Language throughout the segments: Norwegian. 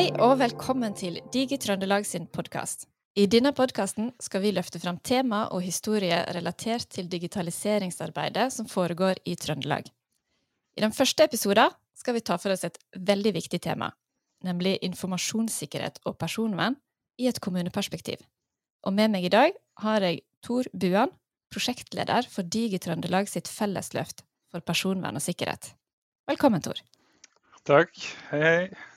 Hei og velkommen til Digi Trøndelag sin podkast. I denne podkasten skal vi løfte fram tema og historie relatert til digitaliseringsarbeidet som foregår i Trøndelag. I den første episoden skal vi ta for oss et veldig viktig tema, nemlig informasjonssikkerhet og personvern i et kommuneperspektiv. Og med meg i dag har jeg Tor Buan, prosjektleder for Digi Trøndelag sitt fellesløft for personvern og sikkerhet. Velkommen, Tor. Takk. Hei, hei.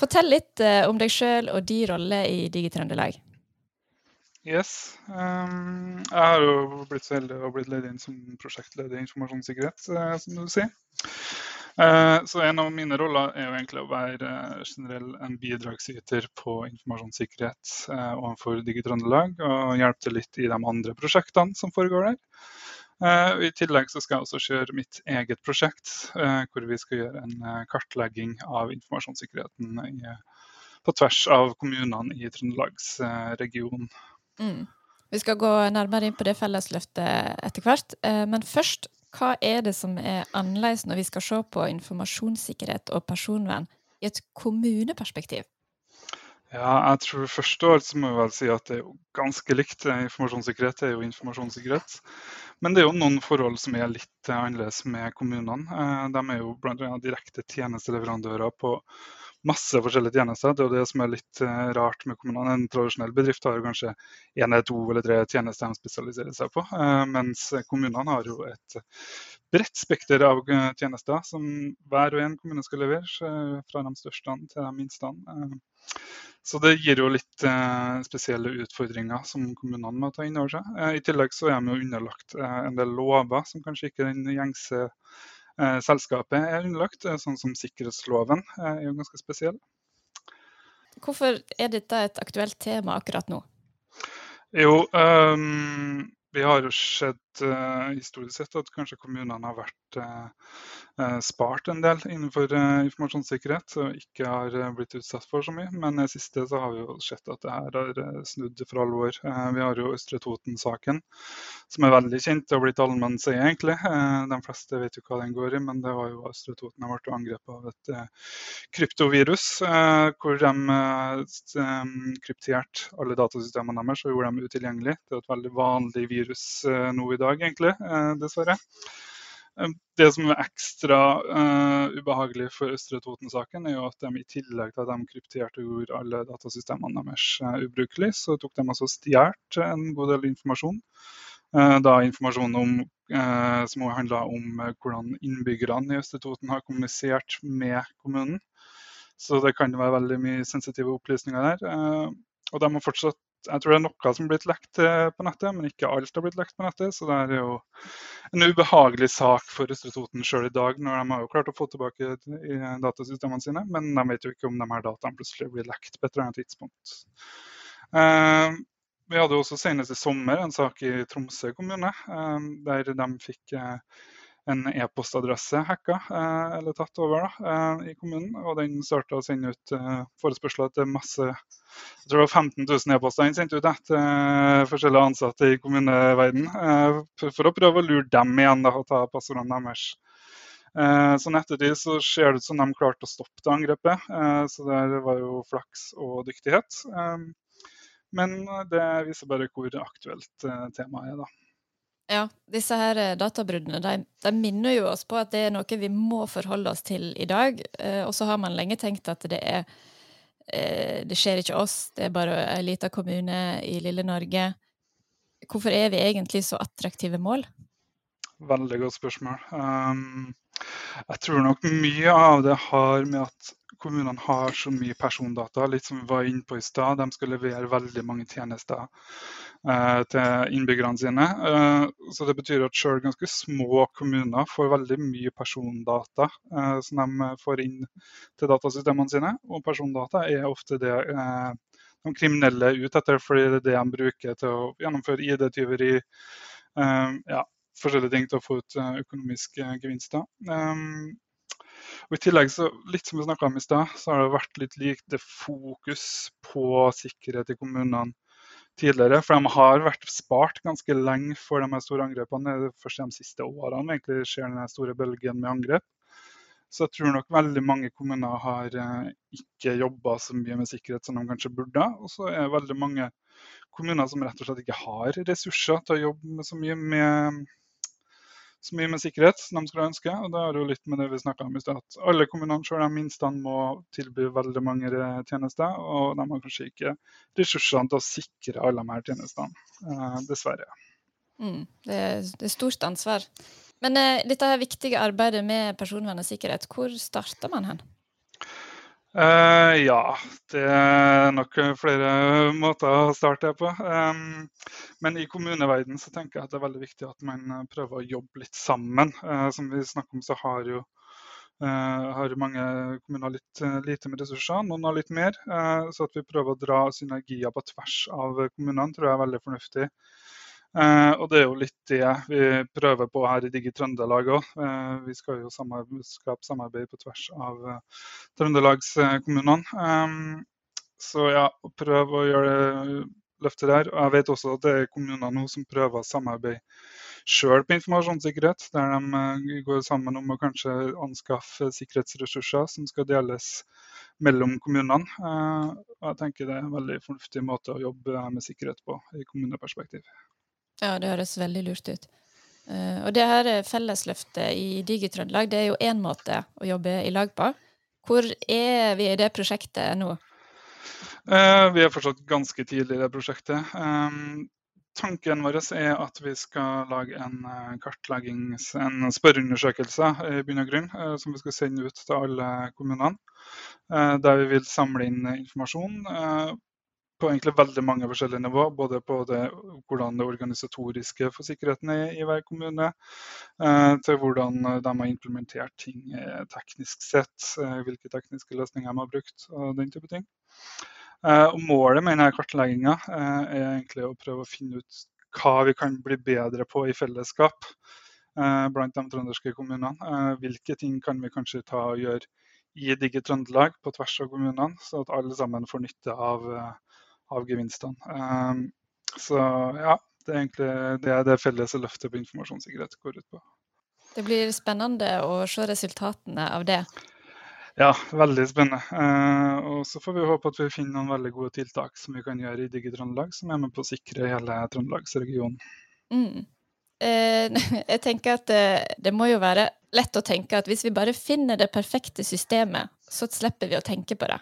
Fortell litt eh, om deg sjøl og din rolle i Digi-Trøndelag. Yes. Um, jeg har jo blitt så heldig å bli ledet inn som prosjektleder i informasjonssikkerhet, uh, som du sier. Uh, så en av mine roller er jo egentlig å være generell en bidragsyter på informasjonssikkerhet overfor Digi-Trøndelag, og hjelpe til litt i de andre prosjektene som foregår der. Uh, I tillegg så skal jeg også kjøre mitt eget prosjekt, uh, hvor vi skal gjøre en uh, kartlegging av informasjonssikkerheten i, på tvers av kommunene i Trøndelagsregionen. Mm. Vi skal gå nærmere inn på det fellesløftet etter hvert. Men først, hva er det som er annerledes når vi skal se på informasjonssikkerhet og personvern i et kommuneperspektiv? Ja, jeg tror først og så må vi vel si at det er jo ganske likt. Informasjonssikkerhet er jo informasjonssikkerhet. Men det er jo noen forhold som er litt annerledes med kommunene. Eh, de er jo bl.a. direkte tjenesteleverandører på masse forskjellige tjenester. Det er jo det som er litt rart med kommunene. En tradisjonell bedrift har jo kanskje én eller to eller tre tjenester de spesialiserer seg på. Mens kommunene har jo et bredt spekter av tjenester som hver og en kommune skal levere. fra de største til de minste. Så det gir jo litt spesielle utfordringer som kommunene må ta inn over seg. I tillegg så er de jo underlagt en del lover som kanskje ikke den gjengse Eh, selskapet er underlagt, eh, sånn som sikkerhetsloven eh, er jo ganske spesiell. Hvorfor er dette et aktuelt tema akkurat nå? Jo, um, vi har jo sett historisk sett at kanskje kommunene har vært uh, spart en del innenfor informasjonssikkerhet og ikke har blitt utsatt for så mye. Men i siste så har vi jo sett at det her har snudd for alvor. vi har jo Østre Toten-saken, som er veldig kjent og blitt allmenn seie, egentlig. de fleste vet jo hva den går i, men det var jo Østre Toten har vært angrepet av et kryptovirus, hvor de krypterte alle datasystemene deres og gjorde dem utilgjengelige. Det er et veldig vanlig virus nå i dag, egentlig, eh, dessverre. Eh, det som er ekstra uh, ubehagelig for Østre Toten-saken, er jo at de i tillegg til at de krypterte og gjorde alle datasystemene deres uh, ubrukelige, så tok de altså stjålet en god del informasjon. Uh, da informasjon om, som handla om hvordan innbyggerne i Østre Toten har kommunisert med kommunen. Så det kan være veldig mye sensitive opplysninger der. og de har fortsatt jeg tror det er noe som er blitt lekt eh, på nettet, men ikke alt har blitt lekt på nettet. Så det er jo en ubehagelig sak for Østre Toten sjøl i dag, når de har jo klart å få tilbake datasystemene sine. Men de vet jo ikke om de her dataene plutselig blir lekt på et eller annet tidspunkt. Uh, vi hadde også senest i sommer en sak i Tromsø kommune, uh, der de fikk en e-postadresse hacka eh, eller tatt over da, eh, i kommunen. Og den starta å sende ut eh, forespørsler til masse jeg tror det var 15 000 e-poster den sendte ut da, til forskjellige ansatte i kommuneverden for, for, å prøve å lure dem igjen da, og ta passordene deres. Så ettertid så ser det ut som de klarte å stoppe det angrepet. Så det var jo flaks og dyktighet. Men det viser bare hvor aktuelt temaet er. da. Ja, disse her eh, databruddene de, de, minner jo oss på at det er noe vi må forholde oss til i dag. Eh, og så har man lenge tenkt at det er eh, Det skjer ikke oss, det er bare ei lita kommune i lille Norge. Hvorfor er vi egentlig så attraktive mål? Veldig godt spørsmål. Um, jeg tror nok mye av det har med at kommunene har så mye persondata, litt som vi var inne på i stad. De skal levere veldig mange tjenester eh, til innbyggerne sine. Eh, så Det betyr at selv ganske små kommuner får veldig mye persondata eh, som de får inn til datasystemene sine. Og persondata er ofte det eh, de kriminelle er ute etter, fordi det er det de bruker til å gjennomføre ID-tyveri. Eh, ja, forskjellige ting til å få ut eh, økonomiske gevinster. Um, og I tillegg, så, litt som vi om i sted, så har det vært litt lite fokus på sikkerhet i kommunene tidligere. For de har vært spart ganske lenge for de store angrepene. Det er først de siste årene egentlig skjer den store bølgen med angrep. Så jeg tror nok veldig mange kommuner har eh, ikke jobba så mye med sikkerhet som de kanskje burde. Og så er det veldig mange kommuner som rett og slett ikke har ressurser til å jobbe så mye med så mye med sikkerhet som de skulle ønske. og Det er jo litt med det vi om i sted, at Alle kommunene selv de minstene må tilby veldig mange tjenester, og de har kanskje ikke ressursene til å sikre alle de her tjenestene, eh, dessverre. Mm, det, er, det, er, stort ansvar. Men eh, dette viktige arbeidet med personvern og sikkerhet, hvor starter man hen? Uh, ja, det er nok flere måter å starte på. Um, men i kommuneverden så tenker jeg at det er veldig viktig at man prøver å jobbe litt sammen. Uh, som vi snakker om, så har jo uh, har mange kommuner litt lite med ressurser, noen har litt mer. så at vi prøver å dra synergier på tvers av kommunene, tror jeg er veldig fornuftig. Eh, og det er jo litt det vi prøver på her i Digi Trøndelag òg. Eh, vi skal jo skape samarbeid på tvers av eh, trøndelagskommunene. Eh, så ja, prøv å gjøre det løftet der. Og jeg vet også at det er kommuner nå som prøver å samarbeide sjøl på informasjonssikkerhet. Der de eh, går sammen om å kanskje anskaffe sikkerhetsressurser som skal deles mellom kommunene. Eh, og jeg tenker det er en veldig fornuftig måte å jobbe med sikkerhet på i kommuneperspektiv. Ja, det høres veldig lurt ut. Uh, og det her fellesløftet i Digitrøndelag, det er jo én måte å jobbe i lag på. Hvor er vi i det prosjektet nå? Uh, vi er fortsatt ganske tidlig i det prosjektet. Um, tanken vår er at vi skal lage en kartleggings, en spørreundersøkelse i bunn og grunn, som vi skal sende ut til alle kommunene. Der vi vil samle inn informasjon på egentlig veldig mange forskjellige nivå. Både på det, hvordan det organisatoriske for sikkerheten er i hver kommune, eh, til hvordan de har implementert ting eh, teknisk sett, eh, hvilke tekniske løsninger de har brukt og den type ting. Og målet med denne kartlegginga er egentlig å prøve å finne ut hva vi kan bli bedre på i fellesskap blant de trønderske kommunene. Hvilke ting kan vi kanskje ta og gjøre i Digi Trøndelag på tvers av kommunene, så at alle sammen får nytte av av gevinstene. Um, så ja, det er egentlig det, det felles løftet på informasjonssikkerhet går ut på. Det blir spennende å se resultatene av det. Ja, veldig spennende. Eh, og så får vi håpe at vi finner noen veldig gode tiltak som vi kan gjøre i Digi Trøndelag, som er med på å sikre hele trøndelagsregionen. Mm. Eh, jeg tenker at det, eh, det, må jo være lett å tenke at hvis vi bare finner det perfekte systemet, så slipper vi å tenke på det.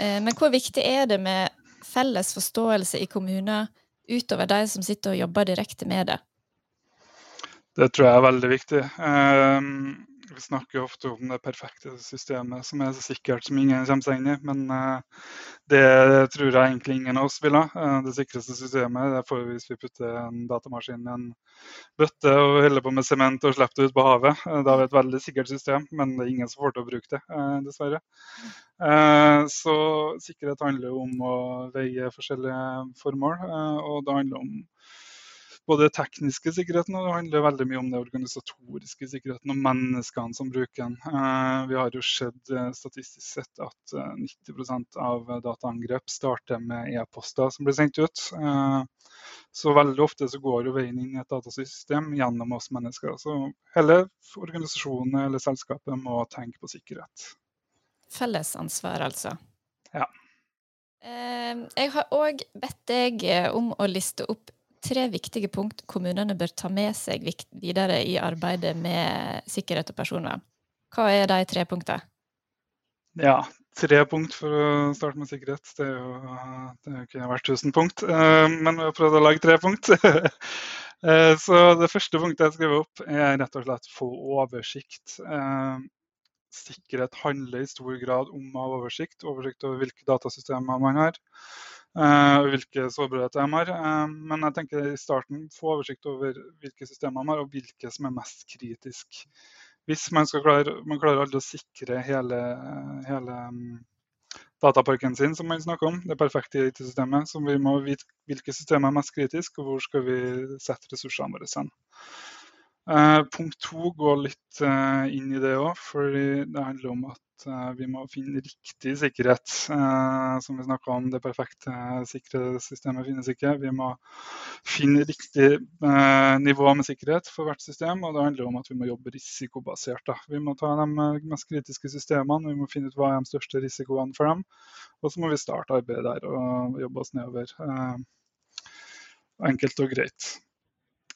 Eh, men hvor viktig er det med felles forståelse i kommuner utover de som sitter og jobber direkte med det? Det tror jeg er veldig viktig. Um, vi snakker ofte om det perfekte systemet som er så sikkert som ingen kommer seg inn i. Men uh, det tror jeg egentlig ingen av oss vil ha. Uh, det sikreste systemet det får vi hvis vi putter en datamaskin i en bøtte og holder på med sement og slipper det ut på havet. Uh, da har vi et veldig sikkert system, men det er ingen som får til å bruke det, dessverre. Så sikkerhet handler om å veie forskjellige formål, og det handler om både tekniske sikkerheten og det handler veldig mye om det organisatoriske sikkerheten og menneskene som bruker den. Eh, vi har jo sett eh, statistisk sett at 90 eh, av dataangrep starter med e-poster som blir sendt ut. Så veldig ofte så går jo veien inn i et datasystem gjennom oss mennesker. Så hele organisasjonen eller selskapet må tenke på sikkerhet. Fellesansvar, altså. Ja. Jeg har òg bedt deg om å liste opp tre viktige punkt kommunene bør ta med seg videre i arbeidet med sikkerhet og personvern. Hva er de tre punktene? Ja, tre punkt for å starte med sikkerhet. Det, er jo, det kunne vært 1000 punkt, eh, men vi har prøvd å lage tre punkt. Eh, så det første punktet jeg skriver opp, er rett og slett få oversikt. Eh, sikkerhet handler i stor grad om å ha oversikt. Oversikt over hvilke datasystemer man har. Uh, hvilke sårbarheter de har. Uh, men jeg tenker i starten få oversikt over hvilke systemer de har, og hvilke som er mest kritisk. Hvis man, skal klare, man klarer aldri å sikre hele, hele um, dataparken sin, som man snakker om, det perfekte IT-systemet, så vi må vite hvilke systemer er mest kritiske, og hvor skal vi sette ressursene våre hen. Eh, punkt to går litt eh, inn i det òg, for det handler om at eh, vi må finne riktig sikkerhet. Eh, som vi snakka om, det perfekte sikkerhetssystemet finnes ikke. Vi må finne riktig eh, nivå med sikkerhet for hvert system, og det handler om at vi må jobbe risikobasert. Da. Vi må ta de mest kritiske systemene, vi må finne ut hva er de største risikoene for dem. Og så må vi starte arbeidet der og jobbe oss nedover. Enkelt og greit.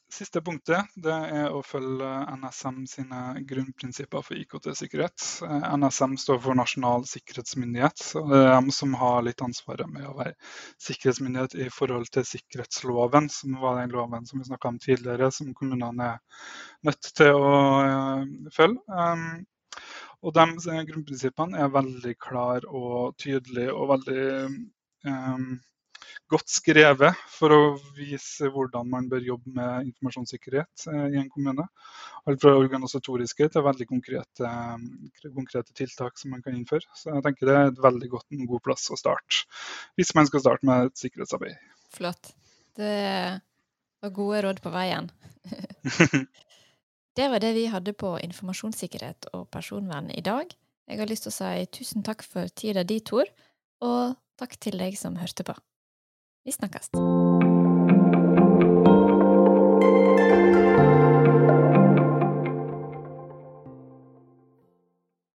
Siste punktet det er å følge NSM sine grunnprinsipper for IKT-sikkerhet. Eh, NSM står for Nasjonal sikkerhetsmyndighet. og Det er de som har litt ansvaret med å være sikkerhetsmyndighet i forhold til sikkerhetsloven, som var den loven som vi snakka om tidligere, som kommunene er nødt til å uh, følge. Um, og de grunnprinsippene er veldig klare og tydelige og veldig um, godt skrevet for å vise hvordan man bør jobbe med informasjonssikkerhet eh, i en kommune. Alt fra organisatoriske til veldig konkrete, eh, konkrete, tiltak som man kan innføre. Så jeg tenker det er et veldig godt, en god plass å starte hvis man skal starte med et sikkerhetsarbeid. Flott. Det var gode råd på veien. det var det vi hadde på informasjonssikkerhet og personvern i dag. Jeg har lyst til å si tusen takk for tida di, Tor, og takk til deg som hørte på. Vi snakkes.